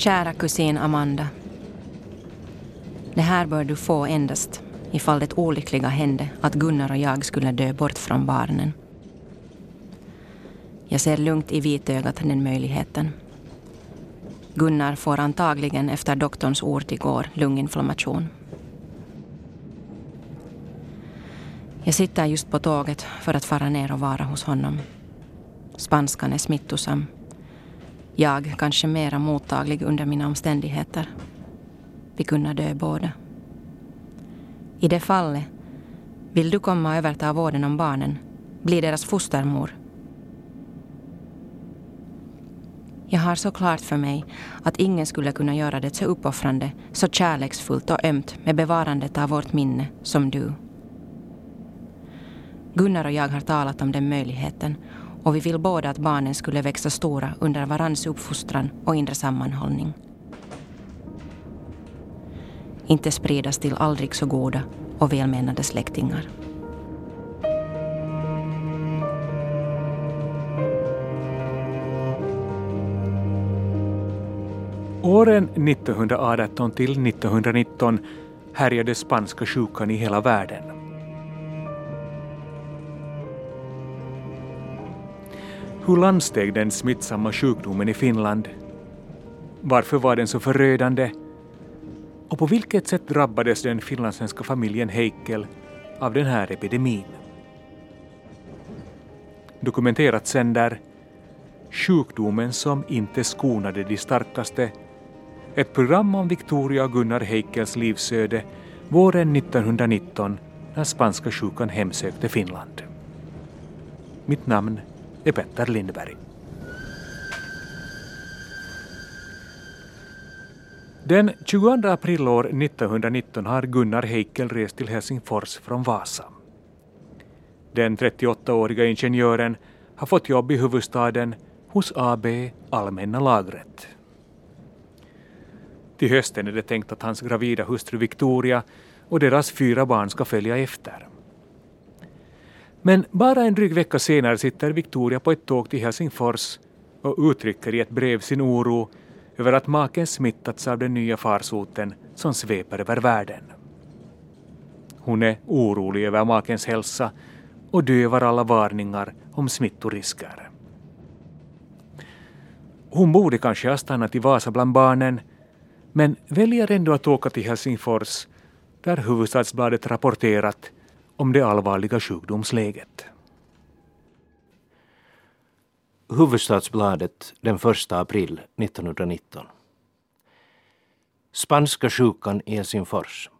Kära kusin Amanda. Det här bör du få endast ifall det olyckliga hände att Gunnar och jag skulle dö bort från barnen. Jag ser lugnt i vitögat den möjligheten. Gunnar får antagligen efter doktorns ord igår lunginflammation. Jag sitter just på tåget för att fara ner och vara hos honom. Spanskan är smittosam. Jag kanske mera mottaglig under mina omständigheter. Vi kunde dö båda. I det fallet vill du komma och överta vården om barnen, bli deras fostermor. Jag har så klart för mig att ingen skulle kunna göra det så uppoffrande, så kärleksfullt och ömt med bevarandet av vårt minne som du. Gunnar och jag har talat om den möjligheten och vi vill båda att barnen skulle växa stora under varandras uppfostran och inre sammanhållning. Inte spridas till aldrig så goda och välmenande släktingar. Åren 1918 till 1919 härjade spanska sjukan i hela världen. Hur landsteg den smittsamma sjukdomen i Finland? Varför var den så förödande? Och på vilket sätt drabbades den finlandssvenska familjen Heikel av den här epidemin? Dokumenterat sänder Sjukdomen som inte skonade de starkaste ett program om Victoria och Gunnar Heikels livsöde våren 1919 när spanska sjukan hemsökte Finland. Mitt namn är Petter Lindberg. Den 22 april år 1919 har Gunnar Heikel rest till Helsingfors från Vasa. Den 38-åriga ingenjören har fått jobb i huvudstaden hos AB Allmänna lagret. Till hösten är det tänkt att hans gravida hustru Victoria och deras fyra barn ska följa efter. Men bara en dryg vecka senare sitter Victoria på ett tåg till Helsingfors och uttrycker i ett brev sin oro över att maken smittats av den nya farsoten som sveper över världen. Hon är orolig över makens hälsa och dövar alla varningar om smittorisker. Hon borde kanske ha stannat i Vasa bland barnen men väljer ändå att åka till Helsingfors där Hufvudstadsbladet rapporterat om det allvarliga sjukdomsläget. Huvudstadsbladet den 1 april 1919. Spanska sjukan i Helsingfors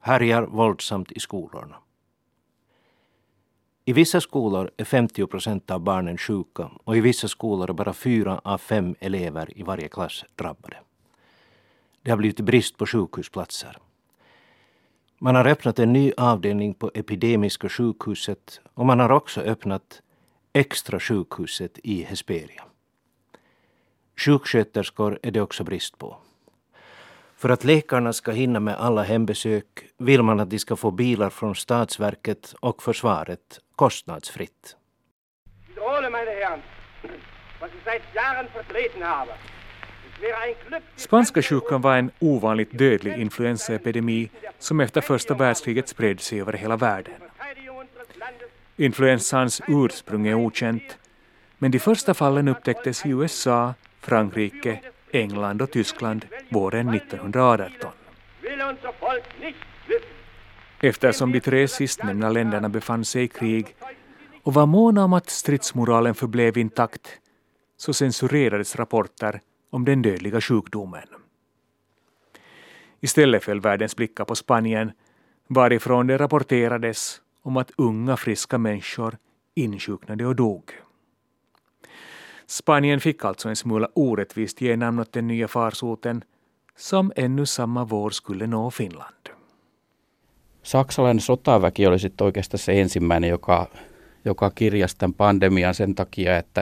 härjar våldsamt i skolorna. I vissa skolor är 50 procent av barnen sjuka och i vissa skolor är bara fyra av fem elever i varje klass drabbade. Det har blivit brist på sjukhusplatser. Man har öppnat en ny avdelning på Epidemiska sjukhuset och man har också öppnat extra sjukhuset i Hesperia. Sjuksköterskor är det också brist på. För att läkarna ska hinna med alla hembesök vill man att de ska få bilar från Statsverket och försvaret kostnadsfritt. Wiederhole, meine Herren, was ich seit Jahren vertreten habe. Spanska sjukan var en ovanligt dödlig influensaepidemi som efter första världskriget spred sig över hela världen. Influensans ursprung är okänt, men de första fallen upptäcktes i USA, Frankrike, England och Tyskland våren 1918. Eftersom de tre sistnämnda länderna befann sig i krig och var måna om att stridsmoralen förblev intakt så censurerades rapporter om den dödliga sjukdomen. Istället föll världens blickar på Spanien varifrån det rapporterades om att unga friska människor insjuknade och dog. Spanien fick alltså en smula orättvist ge namn åt den nya farsoten som ännu samma vår skulle nå Finland. Saksalainen sotaväki oli sitten oikeastaan se ensimmäinen, joka, joka kirjasi tämän pandemian sen takia, että,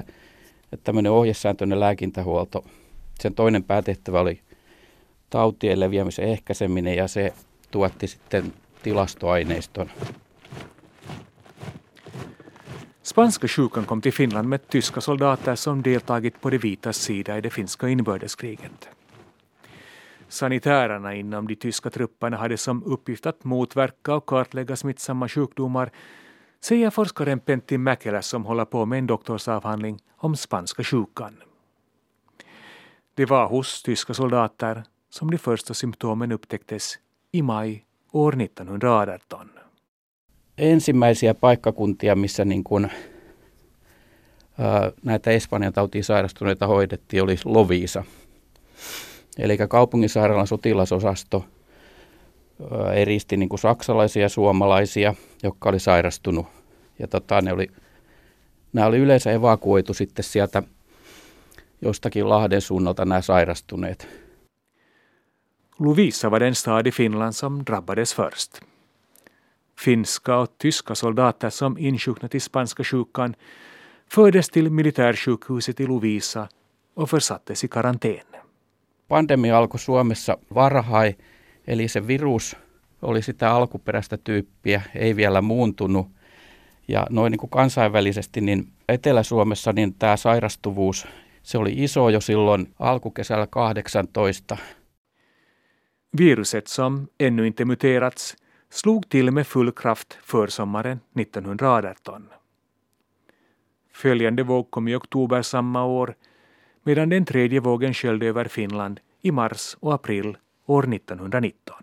että tämmöinen ohjesääntöinen lääkintähuolto – sen toinen päätehtävä oli tautien leviämisen ehkäiseminen ja se tuotti sitten tilastoaineiston. Spanska sjukan kom till Finland med tyska soldater som deltagit på de vitas sida i det finska inbördeskriget. Sanitärerna inom de tyska trupperna hade som uppgift att motverka och kartlägga smittsamma sjukdomar säger forskaren Pentti Mäkelä som håller på med en doktorsavhandling om spanska sjukan. Det var hos tyska soldater som de första symptomen upptäcktes i maj år 1918. Ensimmäisiä paikkakuntia, missä niin kuin, ää, näitä Espanjan tautiin sairastuneita hoidettiin, oli Lovisa. Eli kaupunginsairaalan sotilasosasto ää, eristi niin kuin saksalaisia ja suomalaisia, jotka oli sairastunut. Ja tota, ne oli, nämä oli yleensä evakuoitu sitten sieltä jostakin Lahden suunnalta nämä sairastuneet. Lovisa var den stad i Finland som drabbades först. Finska och tyska soldater som insjuknat i spanska sjukan fördes till militärsjukhuset i Lovisa och försattes i karantän. Pandemia alkoi Suomessa varhain, eli se virus oli sitä alkuperäistä tyyppiä, ei vielä muuntunut. Ja noin niin kuin kansainvälisesti, niin Etelä-Suomessa niin tämä sairastuvuus, se oli iso jo silloin alkukesällä 18. Viruset som ännu inte muterats slog till med full kraft försommaren 1918. Följande våg kom i oktober samma år medan den tredje vågen sköljde över Finland i mars och april år 1919.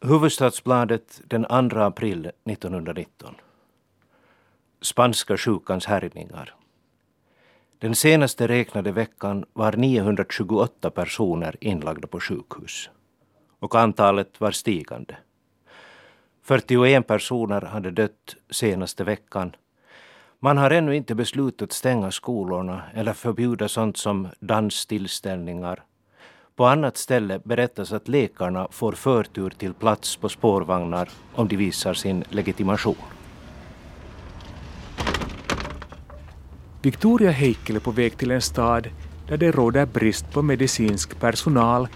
Huvudstadsbladet den 2 april 1919. Spanska sjukans härjningar. Den senaste räknade veckan var 928 personer inlagda på sjukhus. Och antalet var stigande. 41 personer hade dött senaste veckan. Man har ännu inte beslutat stänga skolorna eller förbjuda sånt som danstillställningar. På annat ställe berättas att läkarna får förtur till plats på spårvagnar om de visar sin legitimation. Victoria är på väg till en stad där det råder brist på medicinsk personal,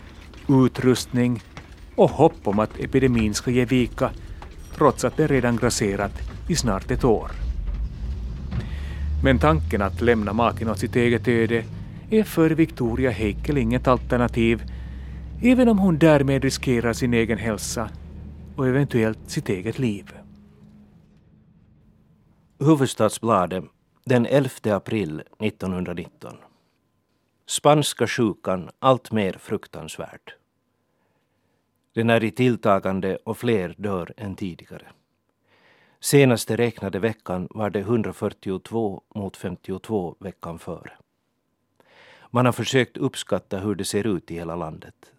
utrustning och hopp om att epidemin ska ge vika trots att det redan grasserat i snart ett år. Men tanken att lämna maken åt sitt eget öde är för Victoria Heikel inget alternativ, även om hon därmed riskerar sin egen hälsa och eventuellt sitt eget liv. Huvudstadsbladet den 11 april 1919. Spanska sjukan allt mer fruktansvärd. Den är i tilltagande och fler dör än tidigare. Senaste räknade veckan var det 142 mot 52 veckan före. Man har försökt uppskatta hur det ser ut i hela landet.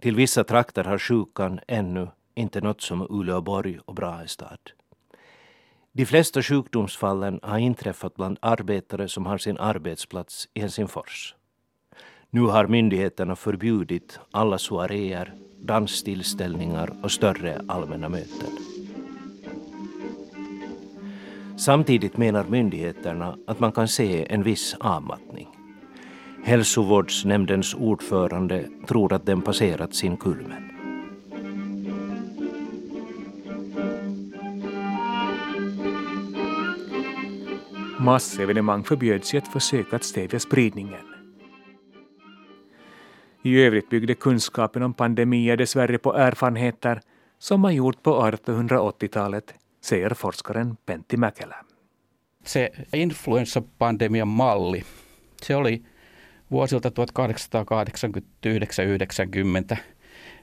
Till vissa trakter har sjukan ännu inte nått som Uleåborg och Brahestad. De flesta sjukdomsfallen har inträffat bland arbetare som har sin arbetsplats i Helsingfors. Nu har myndigheterna förbjudit alla soaréer, danstillställningar och större allmänna möten. Samtidigt menar myndigheterna att man kan se en viss avmattning. Hälsovårdsnämndens ordförande tror att den passerat sin kulmen. Massevenemang förbjöds i ett försök att stävja spridningen. I övrigt byggde kunskapen om pandemier dessvärre på erfarenheter som man gjort på 1880-talet, säger forskaren Pentti Mäkelä. Se influenssapandemian malli, se oli vuosilta 1889-90,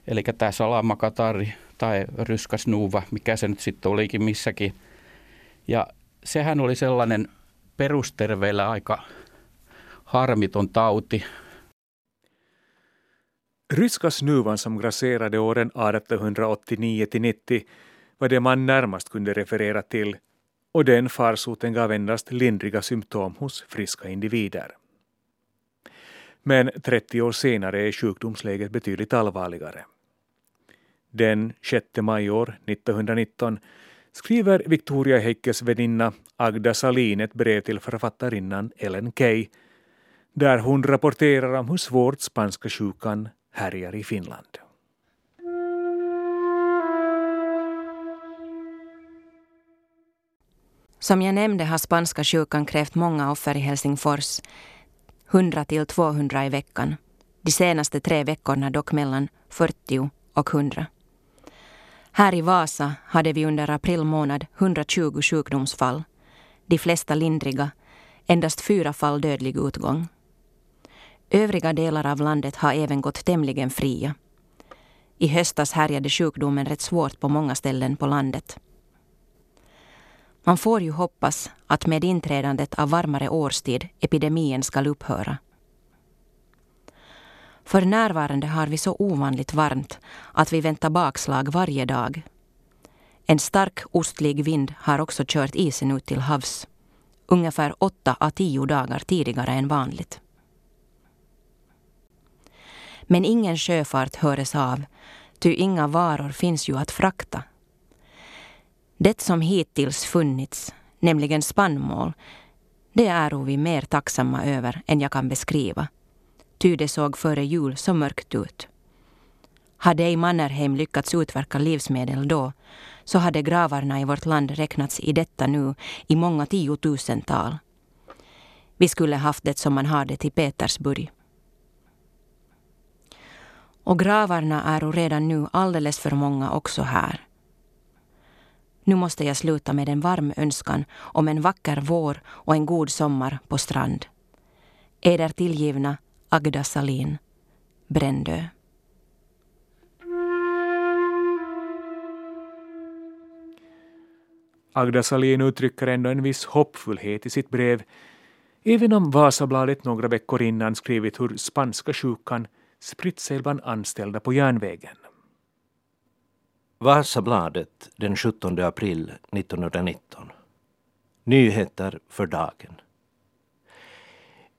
eli tämä salamakatari tai ryskasnuuva, mikä se nyt sitten olikin missäkin. Ja sehän oli sellainen perusterveillä aika harmiton tauti. Ryska snuvan som grasserade åren 1889-90 var det man närmast kunde referera till och den farsoten gav endast lindriga symptom hos friska individer. Men 30 år senare är sjukdomsläget betydligt allvarligare. Den 6 maj år 1919 skriver Victoria Heikkes väninna Agda Salin ett brev till författarinnan Ellen Key där hon rapporterar om hur svårt spanska sjukan härjar i Finland. Som jag nämnde har spanska sjukan krävt många offer i Helsingfors, 100 till 200 i veckan, De senaste tre veckorna dock mellan 40 och 100. Här i Vasa hade vi under april månad 120 sjukdomsfall. De flesta lindriga, endast fyra fall dödlig utgång. Övriga delar av landet har även gått tämligen fria. I höstas härjade sjukdomen rätt svårt på många ställen på landet. Man får ju hoppas att med inträdandet av varmare årstid epidemien ska upphöra. För närvarande har vi så ovanligt varmt att vi väntar bakslag varje dag. En stark ostlig vind har också kört isen ut till havs. Ungefär åtta av tio dagar tidigare än vanligt. Men ingen sjöfart höres av, ty inga varor finns ju att frakta. Det som hittills funnits, nämligen spannmål, det är vi mer tacksamma över än jag kan beskriva ty det såg före jul så mörkt ut. Hade ej Mannerheim lyckats utverka livsmedel då, så hade gravarna i vårt land räknats i detta nu i många tiotusental. Vi skulle haft det som man har det i Petersburg. Och gravarna är redan nu alldeles för många också här. Nu måste jag sluta med en varm önskan om en vacker vår och en god sommar på strand. Eder tillgivna Agda Salin, Brändö. Agda Salin uttrycker ändå en viss hoppfullhet i sitt brev, även om Vasabladet några veckor innan skrivit hur spanska sjukan spritt sig bland anställda på järnvägen. Vasabladet den 17 april 1919. Nyheter för dagen.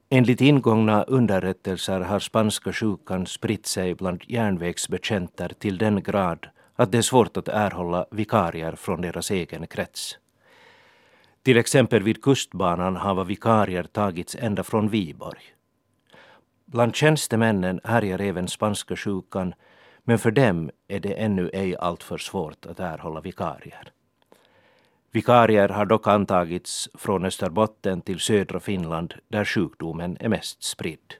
Enligt ingångna underrättelser har spanska sjukan spritt sig bland järnvägsbetjänter till den grad att det är svårt att erhålla vikarier från deras egen krets. Till exempel vid kustbanan har vikarier tagits ända från Viborg. Bland tjänstemännen härjar även spanska sjukan men för dem är det ännu ej alltför svårt att erhålla vikarier. Vikarier har dock antagits från Österbotten till södra Finland där sjukdomen är mest spridd.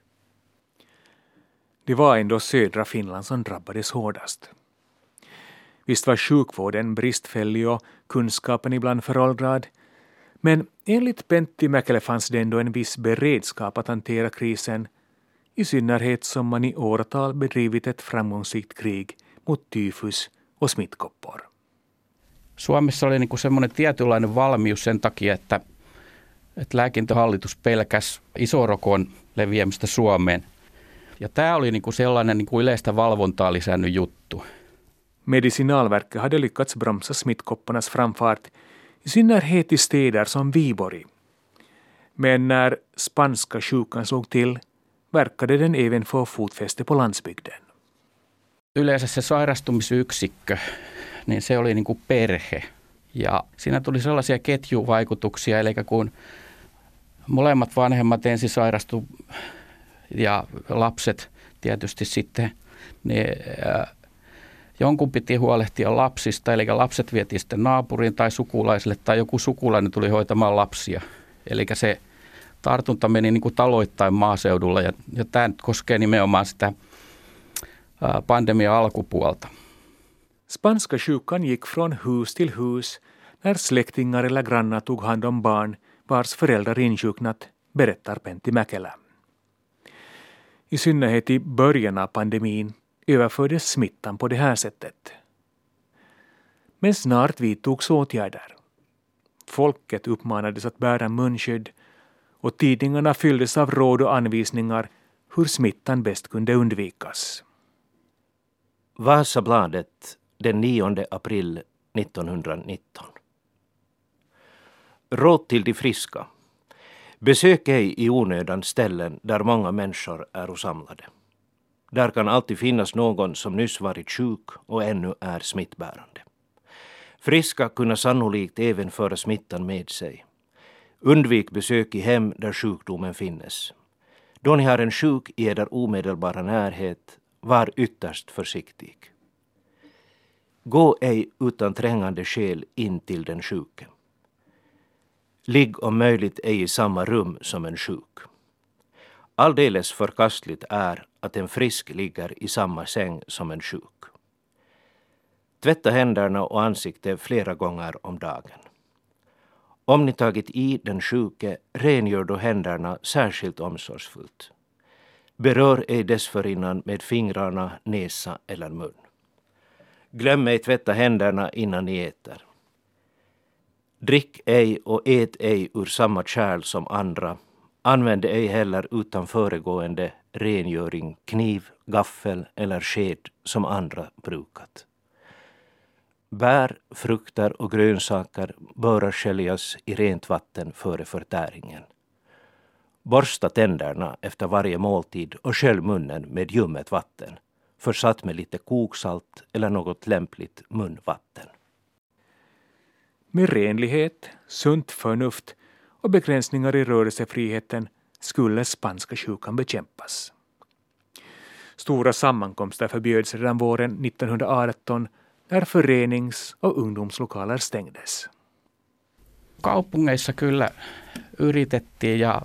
Det var ändå södra Finland som drabbades hårdast. Visst var sjukvården bristfällig och kunskapen ibland föråldrad, men enligt Pentti Mäkelä fanns det ändå en viss beredskap att hantera krisen, i synnerhet som man i åratal bedrivit ett framgångsrikt krig mot tyfus och smittkoppor. Suomessa oli niin kuin semmoinen tietynlainen valmius sen takia, että, että lääkintöhallitus pelkäs isorokon leviämistä Suomeen. Ja tämä oli niin kuin sellainen niin kuin yleistä valvontaa lisännyt juttu. Medicinalverket hade lyckats bromsa smittkoppornas framfart, i synnerhet i städer som Viborg. Men när spanska sjukan slog till verkade den även få fotfäste på landsbygden. Yleensä se sairastumisyksikkö niin se oli niin kuin perhe. Ja siinä tuli sellaisia ketjuvaikutuksia, eli kun molemmat vanhemmat ensin sairastu ja lapset tietysti sitten, niin jonkun piti huolehtia lapsista, eli lapset vietiin sitten naapuriin tai sukulaisille, tai joku sukulainen tuli hoitamaan lapsia. Eli se tartunta meni niin kuin taloittain maaseudulla, ja, ja tämä koskee nimenomaan sitä pandemian alkupuolta. Spanska sjukan gick från hus till hus när släktingar eller grannar tog hand om barn vars föräldrar insjuknat, berättar Pentti Mäkelä. I synnerhet i början av pandemin överfördes smittan på det här sättet. Men snart vidtogs åtgärder. Folket uppmanades att bära munskydd och tidningarna fylldes av råd och anvisningar hur smittan bäst kunde undvikas. Vasabladet den 9 april 1919. Råd till de friska. Besök ej i onödan ställen där många människor är samlade. Där kan alltid finnas någon som nyss varit sjuk och ännu är smittbärande. Friska kunna sannolikt även föra smittan med sig. Undvik besök i hem där sjukdomen finnes. Då ni har en sjuk i er omedelbara närhet, var ytterst försiktig. Gå ej utan trängande skäl in till den sjuke. Ligg om möjligt ej i samma rum som en sjuk. Alldeles förkastligt är att en frisk ligger i samma säng som en sjuk. Tvätta händerna och ansiktet flera gånger om dagen. Om ni tagit i den sjuke, rengör då händerna särskilt omsorgsfullt. Berör ej dessförinnan med fingrarna, näsa eller mun. Glöm ej tvätta händerna innan ni äter. Drick ej och ät ej ur samma kärl som andra. Använd ej heller utan föregående rengöring kniv, gaffel eller sked som andra brukat. Bär, frukter och grönsaker bör sköljas i rent vatten före förtäringen. Borsta tänderna efter varje måltid och skölj munnen med ljummet vatten försatt med lite koksalt eller något lämpligt munvatten. Med renlighet, sunt förnuft och begränsningar i rörelsefriheten skulle spanska sjukan bekämpas. Stora sammankomster förbjöds redan våren 1918 när förenings och ungdomslokaler stängdes. Kaupungeissa kyllä yritettiin ja,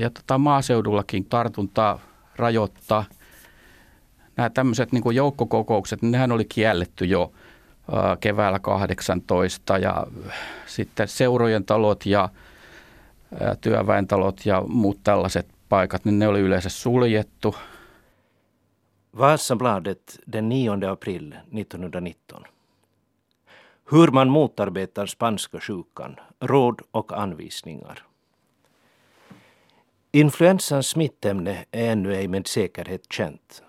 ja tota maaseudullakin tartuntaa rajoittaa. Nämä tämmöiset niin joukkokokoukset, niin nehän oli kielletty jo keväällä 18 ja sitten seurojen talot ja työväentalot ja muut tällaiset paikat, niin ne oli yleensä suljettu. Vasabladet den 9 april 1919. Hur man motarbetar spanska sjukan, råd och anvisningar. Influensans smittämne är ännu ej med säkerhet känt.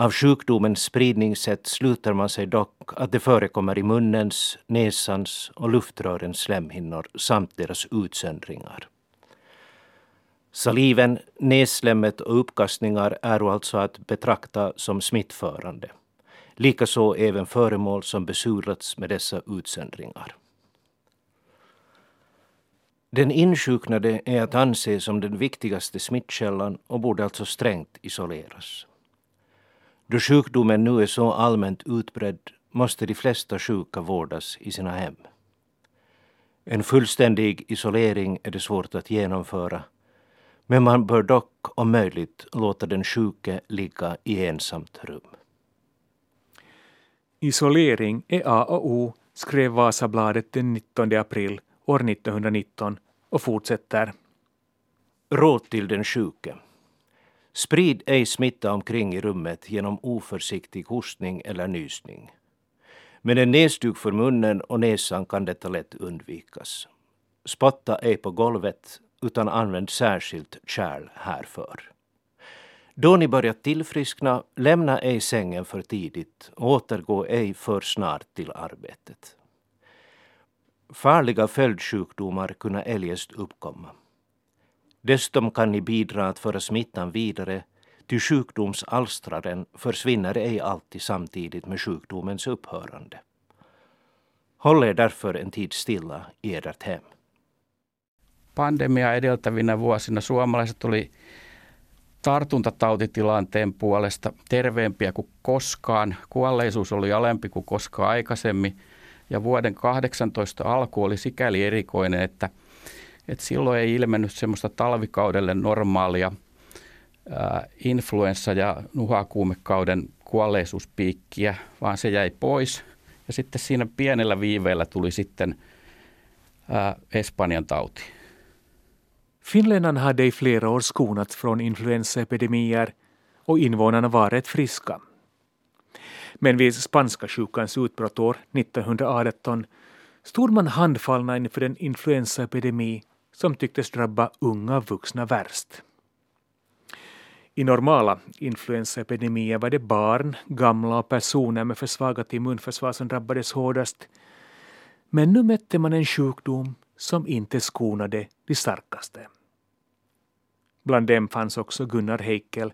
Av sjukdomens spridningssätt sluter man sig dock att det förekommer i munnens, näsans och luftrörens slemhinnor samt deras utsöndringar. Saliven, nässlemmet och uppkastningar är alltså att betrakta som smittförande. Likaså även föremål som besurats med dessa utsöndringar. Den insjuknade är att anse som den viktigaste smittkällan och borde alltså strängt isoleras. Då sjukdomen nu är så allmänt utbredd måste de flesta sjuka vårdas i sina hem. En fullständig isolering är det svårt att genomföra men man bör dock om möjligt låta den sjuke ligga i ensamt rum. Isolering är A och O, skrev Vasabladet den 19 april år 1919 och fortsätter. Råd till den sjuke. Sprid ej smitta omkring i rummet genom oförsiktig hostning eller nysning. Med en näsduk för munnen och näsan kan detta lätt undvikas. Spotta ej på golvet utan använd särskilt kärl härför. Då ni börjat tillfriskna, lämna ej sängen för tidigt och återgå ej för snart till arbetet. Farliga följdsjukdomar kunna eljest uppkomma. Dessutom kan ni bidra att föra smittan vidare, ty sjukdomsalstraren försvinner ej alltid samtidigt med sjukdomens upphörande. Håll er därför en tid stilla i ert hem. Pandemia edeltävinä vuosina suomalaiset oli tartuntatautitilanteen puolesta terveempiä kuin koskaan. Kuolleisuus oli alempi kuin koskaan aikaisemmin ja vuoden 18 alku oli sikäli erikoinen, että, että silloin ei ilmennyt semmoista talvikaudelle normaalia ää, influenssa- ja nuhakuumekauden kuolleisuuspiikkiä, vaan se jäi pois. Ja sitten siinä pienellä viiveellä tuli sitten ää, Espanjan tauti. Finländarna hade i flera år skonats från influensaepidemier och invånarna var rätt friska. Men vid spanska sjukans utbrott år 1918 stod man handfallna inför en influensaepidemi som tycktes drabba unga vuxna värst. I normala influensaepidemier var det barn, gamla och personer med försvagat immunförsvar som drabbades hårdast. Men nu mötte man en sjukdom som inte skonade de starkaste. Bland dem fanns också Gunnar Heikel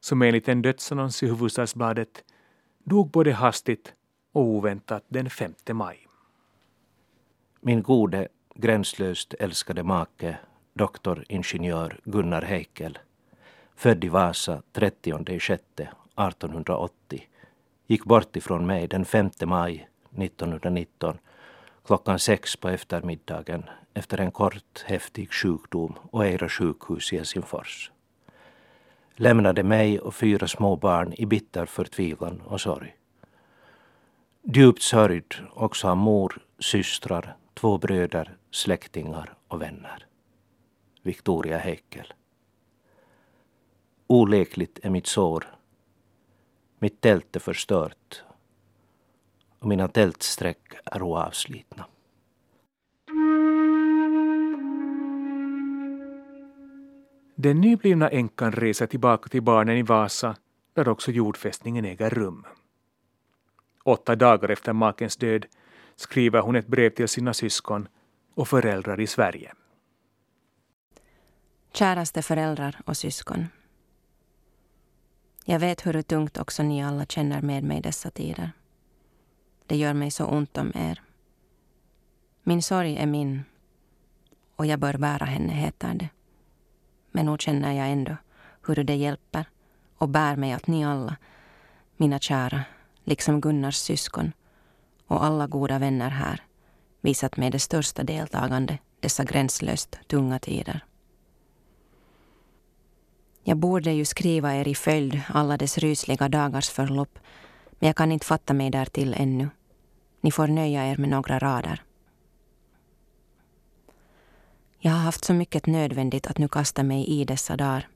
som enligt en dödsannons i Hufvudstadsbladet dog både hastigt och oväntat den 5 maj. Min gode, gränslöst älskade make, doktoringenjör Gunnar Heikel, född i Vasa 30 juni 1880, gick bort ifrån mig den 5 maj 1919 klockan sex på eftermiddagen efter en kort häftig sjukdom och Eira sjukhus i Helsingfors. lämnade mig och fyra små barn i bitter förtvivlan och sorg. Djupt sörjd också av mor, systrar, två bröder, släktingar och vänner. Victoria Heikel. Olekligt är mitt sår. Mitt tält är förstört och mina tältsträck är oavslitna. Den nyblivna änkan reser tillbaka till barnen i Vasa där också jordfästningen äger rum. Åtta dagar efter makens död skriver hon ett brev till sina syskon och föräldrar i Sverige. Käraste föräldrar och syskon. Jag vet hur tungt också ni alla känner med mig dessa tider. Det gör mig så ont om er. Min sorg är min och jag bör bära henne, heter det. Men nog känner jag ändå hur det hjälper och bär mig att ni alla, mina kära, liksom Gunnars syskon och alla goda vänner här, visat mig det största deltagande dessa gränslöst tunga tider. Jag borde ju skriva er i följd alla dess rysliga dagars förlopp, men jag kan inte fatta mig därtill ännu. Ni får nöja er med några rader. Jag har haft så mycket nödvändigt att nu kasta mig i dessa dagar.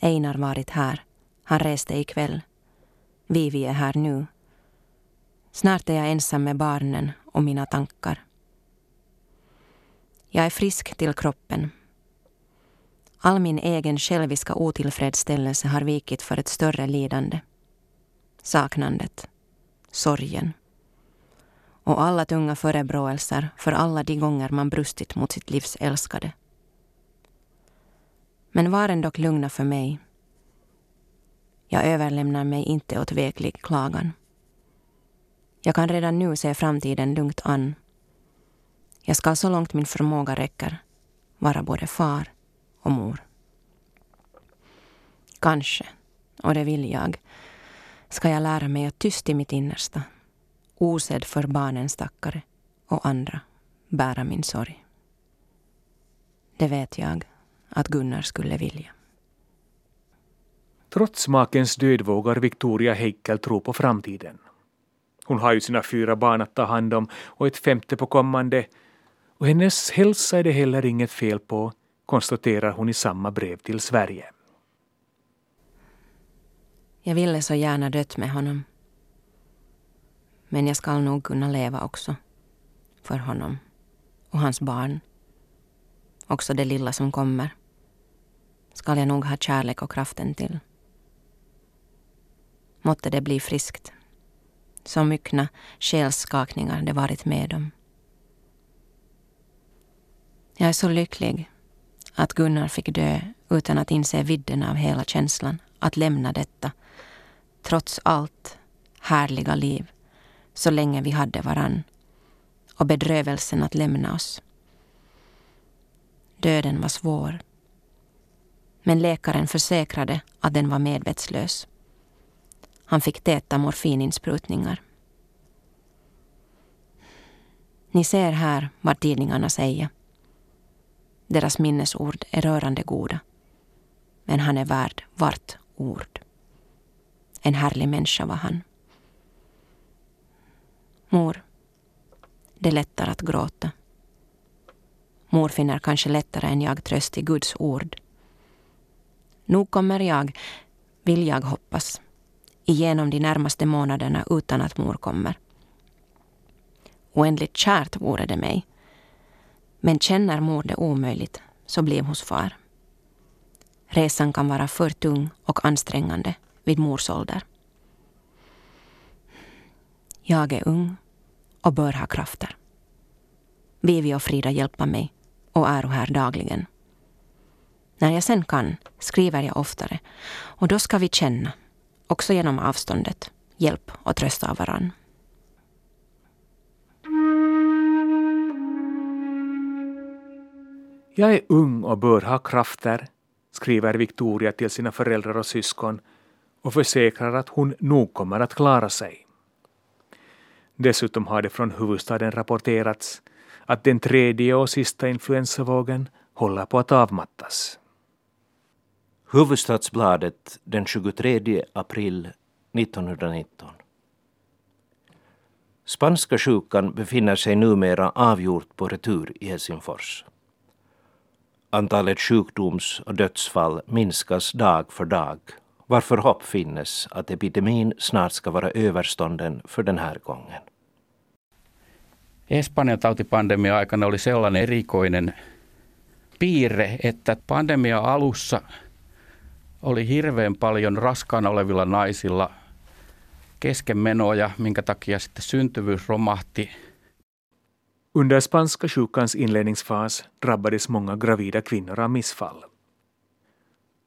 Einar varit här. Han reste ikväll. Vivi är här nu. Snart är jag ensam med barnen och mina tankar. Jag är frisk till kroppen. All min egen själviska otillfredsställelse har vikit för ett större lidande. Saknandet. Sorgen och alla tunga förebråelser för alla de gånger man brustit mot sitt livs älskade. Men var dock lugna för mig. Jag överlämnar mig inte åt veklig klagan. Jag kan redan nu se framtiden lugnt an. Jag ska så långt min förmåga räcker vara både far och mor. Kanske, och det vill jag, ska jag lära mig att tyst i mitt innersta osedd för barnens stackare och andra bära min sorg. Det vet jag att Gunnar skulle vilja. Trots makens död vågar Victoria Heikel tro på framtiden. Hon har ju sina fyra barn att ta hand om och ett femte på kommande. Och hennes hälsa är det heller inget fel på, konstaterar hon i samma brev till Sverige. Jag ville så gärna dött med honom. Men jag skall nog kunna leva också. För honom. Och hans barn. Också det lilla som kommer. Skall jag nog ha kärlek och kraften till. Måtte det bli friskt. Så myckna själsskakningar det varit med om. Jag är så lycklig att Gunnar fick dö utan att inse vidden av hela känslan att lämna detta, trots allt, härliga liv så länge vi hade varann och bedrövelsen att lämna oss. Döden var svår. Men läkaren försäkrade att den var medvetslös. Han fick täta morfininsprutningar. Ni ser här vad tidningarna säger. Deras minnesord är rörande goda. Men han är värd vart ord. En härlig människa var han. Mor, det lättar att gråta. Mor finner kanske lättare än jag tröst i Guds ord. Nog kommer jag, vill jag hoppas, igenom de närmaste månaderna utan att mor kommer. Oändligt kärt vore det mig. Men känner mor det omöjligt, så bliv hos far. Resan kan vara för tung och ansträngande vid mors ålder. Jag är ung och bör ha krafter. Vivi och Frida hjälper mig och är här dagligen. När jag sen kan skriver jag oftare och då ska vi känna, också genom avståndet, hjälp och tröst av varann. Jag är ung och bör ha krafter, skriver Victoria till sina föräldrar och syskon och försäkrar att hon nog kommer att klara sig. Dessutom har det från huvudstaden rapporterats att den tredje och sista influensavågen håller på att avmattas. Huvudstadsbladet den 23 april 1919. Spanska sjukan befinner sig numera avgjort på retur i Helsingfors. Antalet sjukdoms och dödsfall minskas dag för dag varför hopp finnes att epidemin snart ska vara överstånden för den här gången. Espanjan tautipandemia aikana oli sellainen erikoinen piirre, että pandemia alussa oli hirveän paljon raskaana olevilla naisilla keskenmenoja, minkä takia sitten syntyvyys romahti. Under spanska sjukans inledningsfas drabbades många gravida kvinnor av missfall.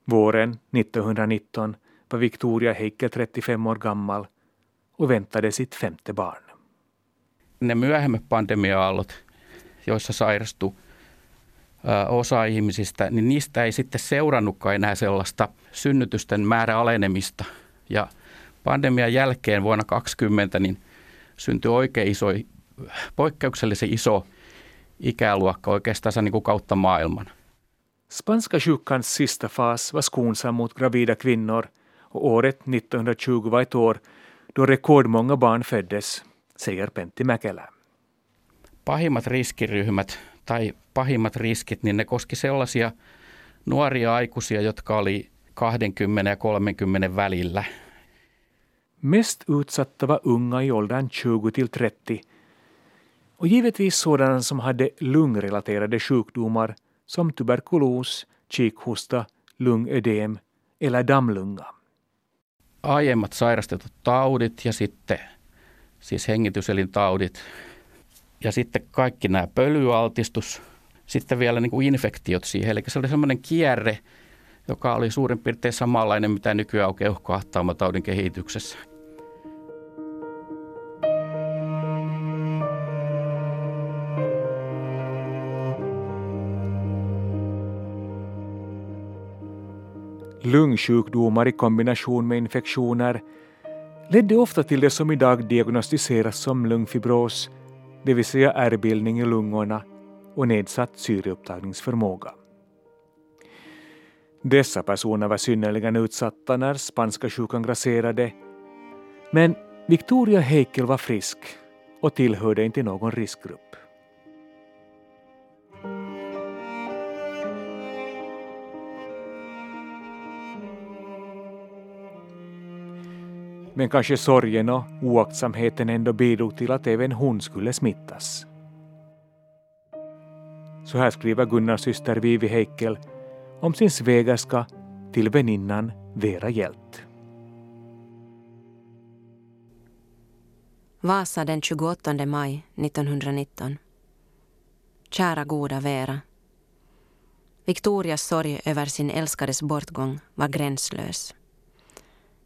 Våren 1919 var Victoria Heikel 35 år gammal och väntade sitt femte barn. Ne myöhemmät pandemia-aallot, joissa sairastui osa ihmisistä, niin niistä ei sitten seurannutkaan enää sellaista synnytysten määrä alenemista. Ja pandemian jälkeen vuonna 2020 niin syntyi oikein iso, poikkeuksellisen iso ikäluokka oikeastaan niin kuin kautta maailman. Spanska sjukans sista fas var skonsam mot gravida kvinnor och året 1920 var ett år då rekordmånga barn föddes, säger Pentti Mäkelä. Pahimmat riskiryhmät tai pahimmat riskit, niin ne koski sellaisia nuoria aikuisia, jotka oli 20 ja 30 välillä. Mest utsatta var unga i åldern 20 till 30 och givetvis sådana som hade lungrelaterade sjukdomar som tuberkulos, kikhosta, lungödem eller dammlunga. Aiemmat sairastetut taudit ja sitten siis hengityselintaudit ja sitten kaikki nämä pölyaltistus, sitten vielä niin kuin infektiot siihen. Eli se oli semmoinen kierre, joka oli suurin piirtein samanlainen, mitä nykyään on keuhkoahtaumatautin kehityksessä. Lungsjukdomar i kombination med infektioner ledde ofta till det som idag diagnostiseras som lungfibros, det vill säga ärrbildning i lungorna och nedsatt syreupptagningsförmåga. Dessa personer var synnerligen utsatta när spanska sjukan grasserade, men Victoria Heikel var frisk och tillhörde inte någon riskgrupp. Men kanske sorgen och oaktsamheten ändå bidrog till att även hon skulle smittas. Så här skriver Gunnars syster Vivi Heikel om sin svägerska till väninnan Vera Hjält. Vasa den 28 maj 1919. Kära goda Vera. Victorias sorg över sin älskades bortgång var gränslös.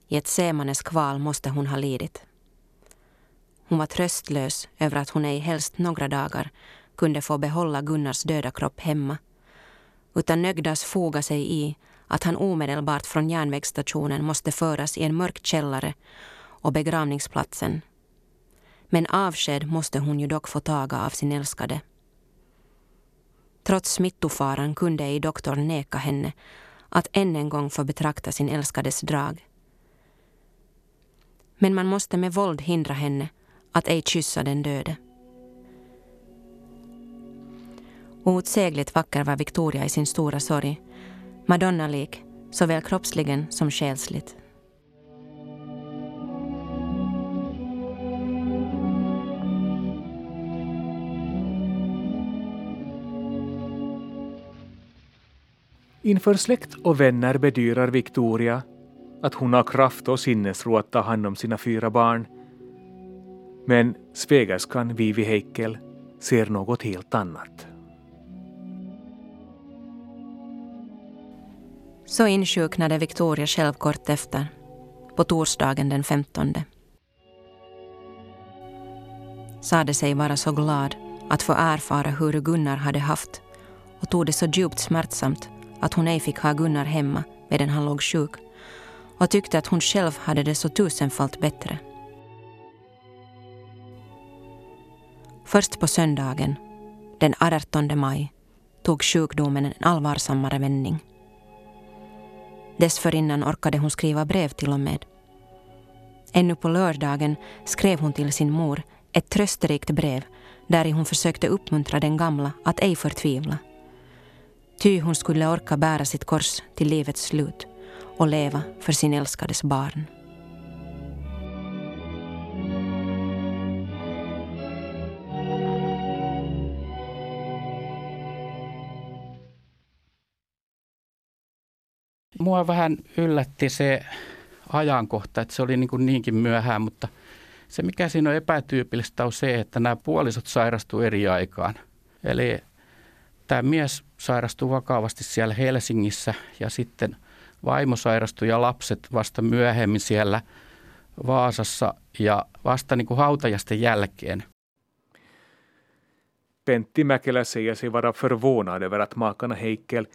I ett semanes kval måste hon ha lidit. Hon var tröstlös över att hon ej helst några dagar kunde få behålla Gunnars döda kropp hemma utan nögdas foga sig i att han omedelbart från järnvägsstationen måste föras i en mörk källare och begravningsplatsen. Men avsked måste hon ju dock få taga av sin älskade. Trots smittofaran kunde ej doktorn neka henne att än en gång få betrakta sin älskades drag. Men man måste med våld hindra henne att ej kyssa den döde. Outsägligt vacker var Victoria i sin stora sorg. Madonna-lik, såväl kroppsligen som själsligt. Inför släkt och vänner bedyrar Victoria att hon har kraft och sinnesro att ta hand om sina fyra barn. Men svägerskan Vivi Heikel ser något helt annat. Så insjuknade Victoria själv kort efter, på torsdagen den 15. Sade sig vara så glad att få erfara hur Gunnar hade haft och tog det så djupt smärtsamt att hon ej fick ha Gunnar hemma medan han låg sjuk och tyckte att hon själv hade det så tusenfalt bättre. Först på söndagen, den 18 maj, tog sjukdomen en allvarsammare vändning. Dessförinnan orkade hon skriva brev till och med. Ännu på lördagen skrev hon till sin mor ett trösterikt brev där hon försökte uppmuntra den gamla att ej förtvivla. Ty hon skulle orka bära sitt kors till livets slut och leva för sin älskades barn. Mua vähän yllätti se ajankohta, että se oli niin kuin niinkin myöhään, mutta se mikä siinä on epätyypillistä on se, että nämä puolisot sairastuu eri aikaan. Eli tämä mies sairastui vakavasti siellä Helsingissä ja sitten vaimo sairastui ja lapset vasta myöhemmin siellä Vaasassa ja vasta niin kuin hautajasten jälkeen. Pentti Mäkelä säger sig vara förvånad över att makarna Heikel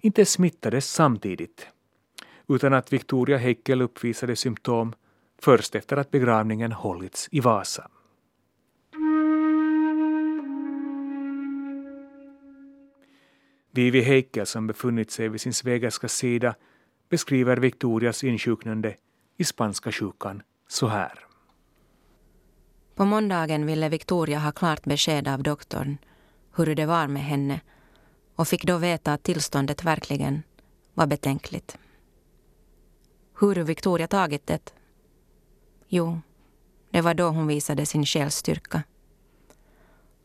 inte smittades samtidigt utan att Victoria Heikel uppvisade symptom först efter att begravningen hållits i Vasa. Vivi Heikel som befunnit sig vid sin svägerskas sida beskriver Victorias insjuknande i spanska sjukan så här. På måndagen ville Victoria ha klart besked av doktorn hur det var med henne och fick då veta att tillståndet verkligen var betänkligt. Hur Victoria tagit det? Jo, det var då hon visade sin själsstyrka.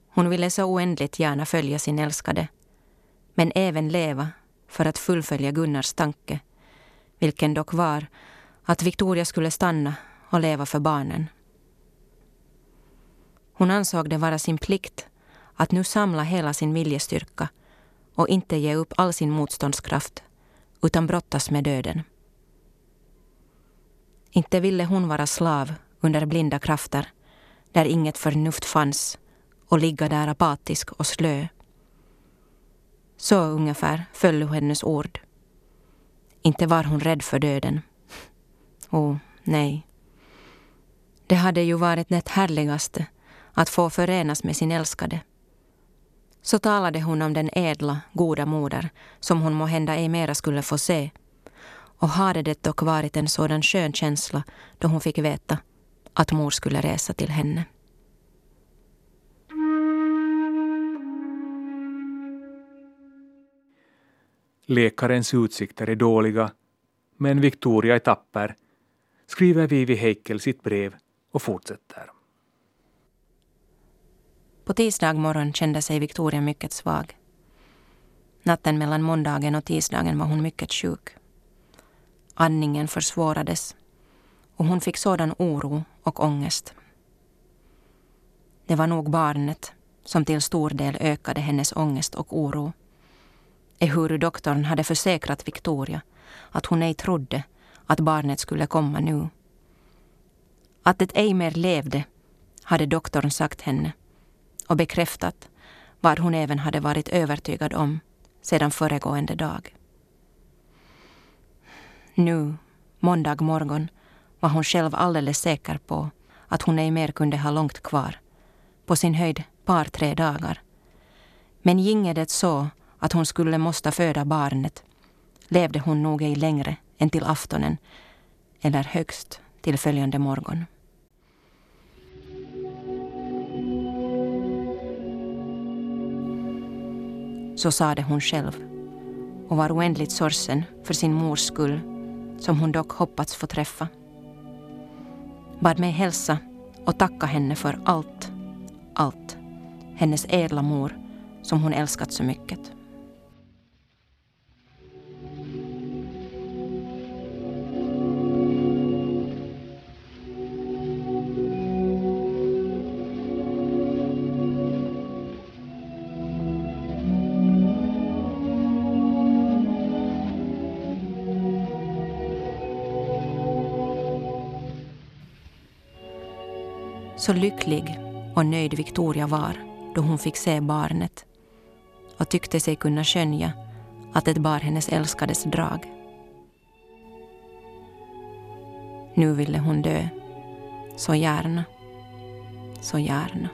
Hon ville så oändligt gärna följa sin älskade, men även leva för att fullfölja Gunnars tanke, vilken dock var att Victoria skulle stanna och leva för barnen. Hon ansåg det vara sin plikt att nu samla hela sin viljestyrka och inte ge upp all sin motståndskraft utan brottas med döden. Inte ville hon vara slav under blinda krafter där inget förnuft fanns och ligga där apatisk och slö. Så ungefär föll hennes ord. Inte var hon rädd för döden. Oh, nej. Det hade ju varit det härligaste att få förenas med sin älskade. Så talade hon om den ädla, goda moder som hon må hända ej mera skulle få se och hade det dock varit en sådan skön känsla då hon fick veta att mor skulle resa till henne. Läkarens utsikter är dåliga, men Victoria är tapper, skriver Vivi Heikel sitt brev och fortsätter. På tisdag morgon kände sig Victoria mycket svag. Natten mellan måndagen och tisdagen var hon mycket sjuk. Andningen försvårades och hon fick sådan oro och ångest. Det var nog barnet som till stor del ökade hennes ångest och oro. Ehuru doktorn hade försäkrat Victoria att hon ej trodde att barnet skulle komma nu. Att det ej mer levde hade doktorn sagt henne och bekräftat vad hon även hade varit övertygad om sedan föregående dag. Nu, måndag morgon, var hon själv alldeles säker på att hon ej mer kunde ha långt kvar. På sin höjd par tre dagar. Men ginge det så att hon skulle måste föda barnet levde hon nog ej längre än till aftonen eller högst till följande morgon. Så sade hon själv och var oändligt sorgsen för sin mors skull som hon dock hoppats få träffa. Bad mig hälsa och tacka henne för allt, allt. Hennes ädla mor som hon älskat så mycket. Så lycklig och nöjd Victoria var då hon fick se barnet och tyckte sig kunna skönja att det bar hennes älskades drag. Nu ville hon dö. Så gärna. Så gärna.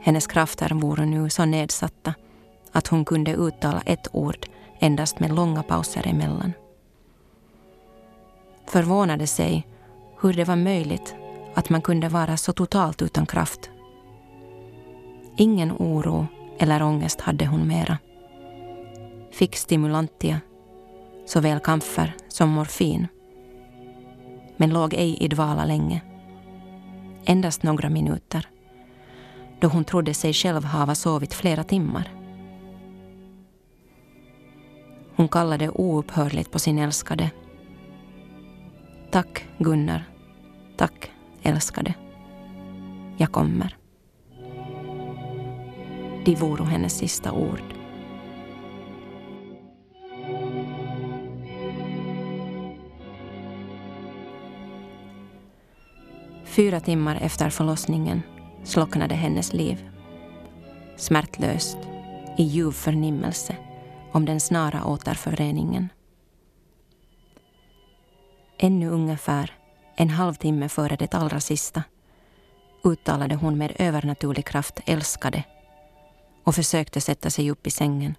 Hennes krafter vore nu så nedsatta att hon kunde uttala ett ord endast med långa pauser emellan. Förvånade sig hur det var möjligt att man kunde vara så totalt utan kraft. Ingen oro eller ångest hade hon mera. Fick stimulantia, såväl kamfer som morfin. Men låg ej i dvala länge. Endast några minuter. Då hon trodde sig själv hava sovit flera timmar. Hon kallade oupphörligt på sin älskade. Tack, Gunnar. Tack, älskade. Jag kommer. De voro hennes sista ord. Fyra timmar efter förlossningen slocknade hennes liv. Smärtlöst, i ljuv förnimmelse om den snara återföreningen. Ännu ungefär en halvtimme före det allra sista uttalade hon med övernaturlig kraft älskade och försökte sätta sig upp i sängen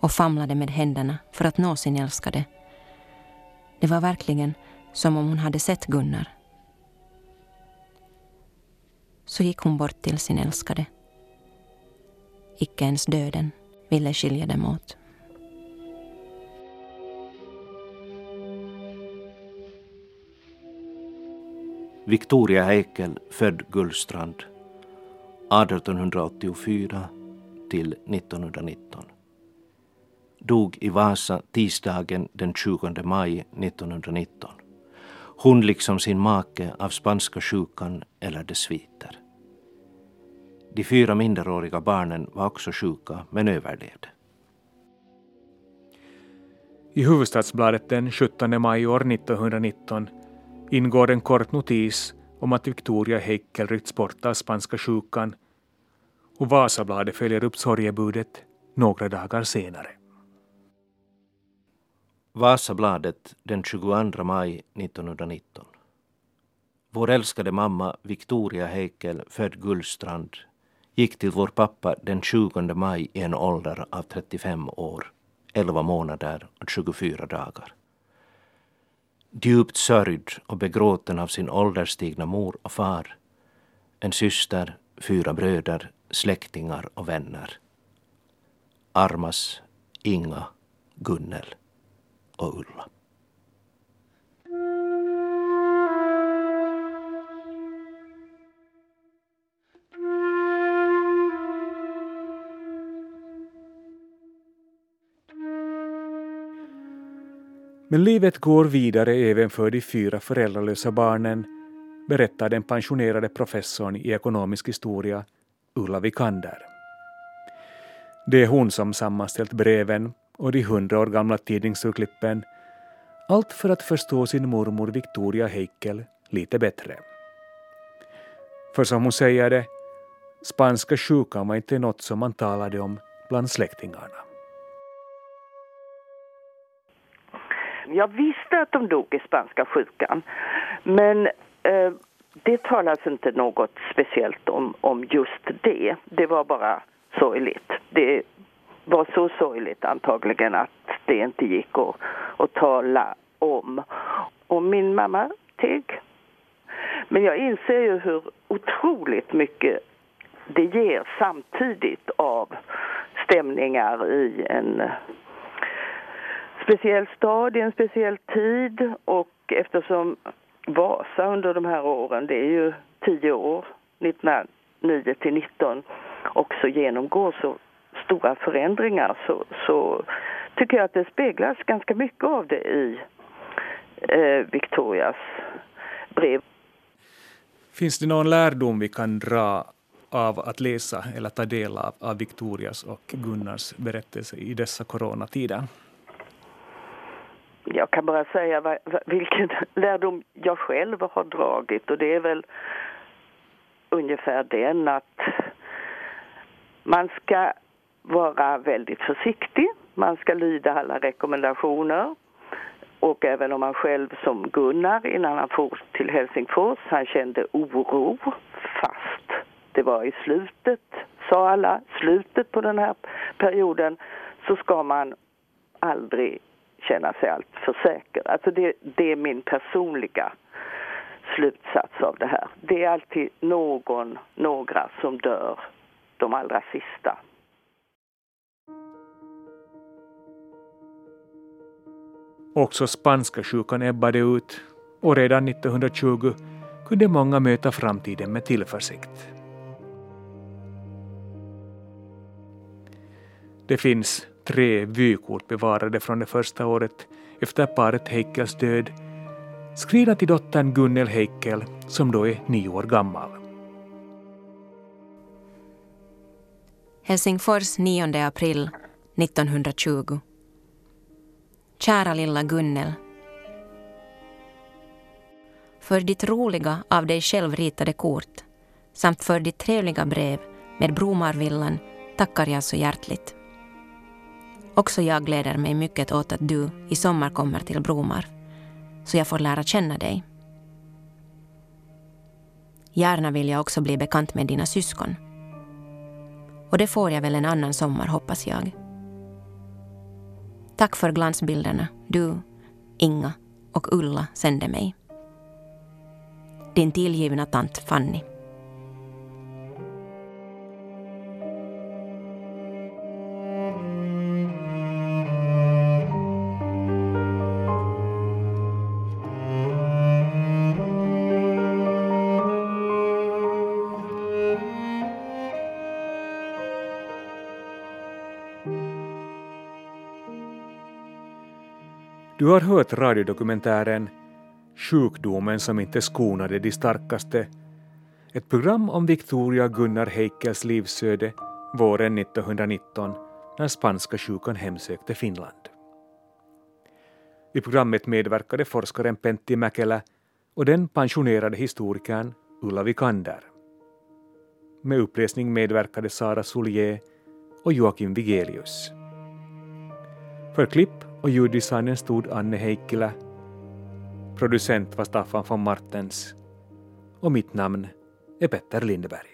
och famlade med händerna för att nå sin älskade. Det var verkligen som om hon hade sett Gunnar. Så gick hon bort till sin älskade. Icke ens döden ville skilja dem åt. Victoria Heikel, född Gullstrand 1884 till 1919. Dog i Vasa tisdagen den 20 maj 1919. Hon liksom sin make av spanska sjukan eller dess sviter. De fyra minderåriga barnen var också sjuka men överlevde. I Huvudstadsbladet den 17 maj år 1919 ingår en kort notis om att Victoria Heikel ryckts bort av spanska sjukan och Vasabladet följer upp sorgebudet några dagar senare. Vasabladet den 22 maj 1919. Vår älskade mamma Victoria Heikel, född Gullstrand, gick till vår pappa den 20 maj i en ålder av 35 år, 11 månader och 24 dagar. Djupt sörjd och begråten av sin ålderstigna mor och far, en syster, fyra bröder, släktingar och vänner. Armas, Inga, Gunnel och Ulla. Men livet går vidare även för de fyra föräldralösa barnen, berättar den pensionerade professorn i ekonomisk historia Ulla Vikander. Det är hon som sammanställt breven och de hundra år gamla tidningsurklippen, allt för att förstå sin mormor Victoria Heikel lite bättre. För som hon säger det, spanska sjukan var inte något som man talade om bland släktingarna. Jag visste att de dog i spanska sjukan. Men eh, det talas inte något speciellt om, om just det. Det var bara sorgligt. Det var så sorgligt antagligen att det inte gick att, att tala om. Och min mamma teg. Men jag inser ju hur otroligt mycket det ger samtidigt av stämningar i en speciell stad i en speciell tid och eftersom Vasa under de här åren, det är ju tio år, 1909 till 19, också genomgår så stora förändringar så, så tycker jag att det speglas ganska mycket av det i eh, Victorias brev. Finns det någon lärdom vi kan dra av att läsa eller ta del av, av Victorias och Gunnars berättelse i dessa coronatider? Jag kan bara säga vilken lärdom jag själv har dragit. Och det är väl ungefär den att man ska vara väldigt försiktig, man ska lyda alla rekommendationer. Och även om man själv som Gunnar innan han for till Helsingfors, han kände oro fast. Det var i slutet, sa alla, slutet på den här perioden så ska man aldrig känna sig alltför säker. Alltså det, det är min personliga slutsats av det här. Det är alltid någon, några som dör de allra sista. Också spanska sjukan ebbade ut och redan 1920 kunde många möta framtiden med tillförsikt. Det finns tre vykort bevarade från det första året efter paret Heikkels död, skrivna till dottern Gunnel Heikel som då är nio år gammal. Helsingfors 9 april 1920. Kära lilla Gunnel. För ditt roliga av dig själv ritade kort samt för ditt trevliga brev med Bromarvillan tackar jag så hjärtligt. Också jag gläder mig mycket åt att du i sommar kommer till Bromar, så jag får lära känna dig. Gärna vill jag också bli bekant med dina syskon. Och det får jag väl en annan sommar, hoppas jag. Tack för glansbilderna du, Inga och Ulla sände mig. Din tillgivna tant Fanny. Har hört radiodokumentären Sjukdomen som inte skonade de starkaste. Ett program om Victoria Gunnar Heikkels livsöde våren 1919 när spanska sjukan hemsökte Finland. I programmet medverkade forskaren Pentti Mäkelä och den pensionerade historikern Ulla Vikander. Med uppläsning medverkade Sara Solier och Joakim Vigelius. För klipp och ljuddesignen stod Anne Heikkilä. Producent var Staffan von Martens. Och mitt namn är Petter Lindberg.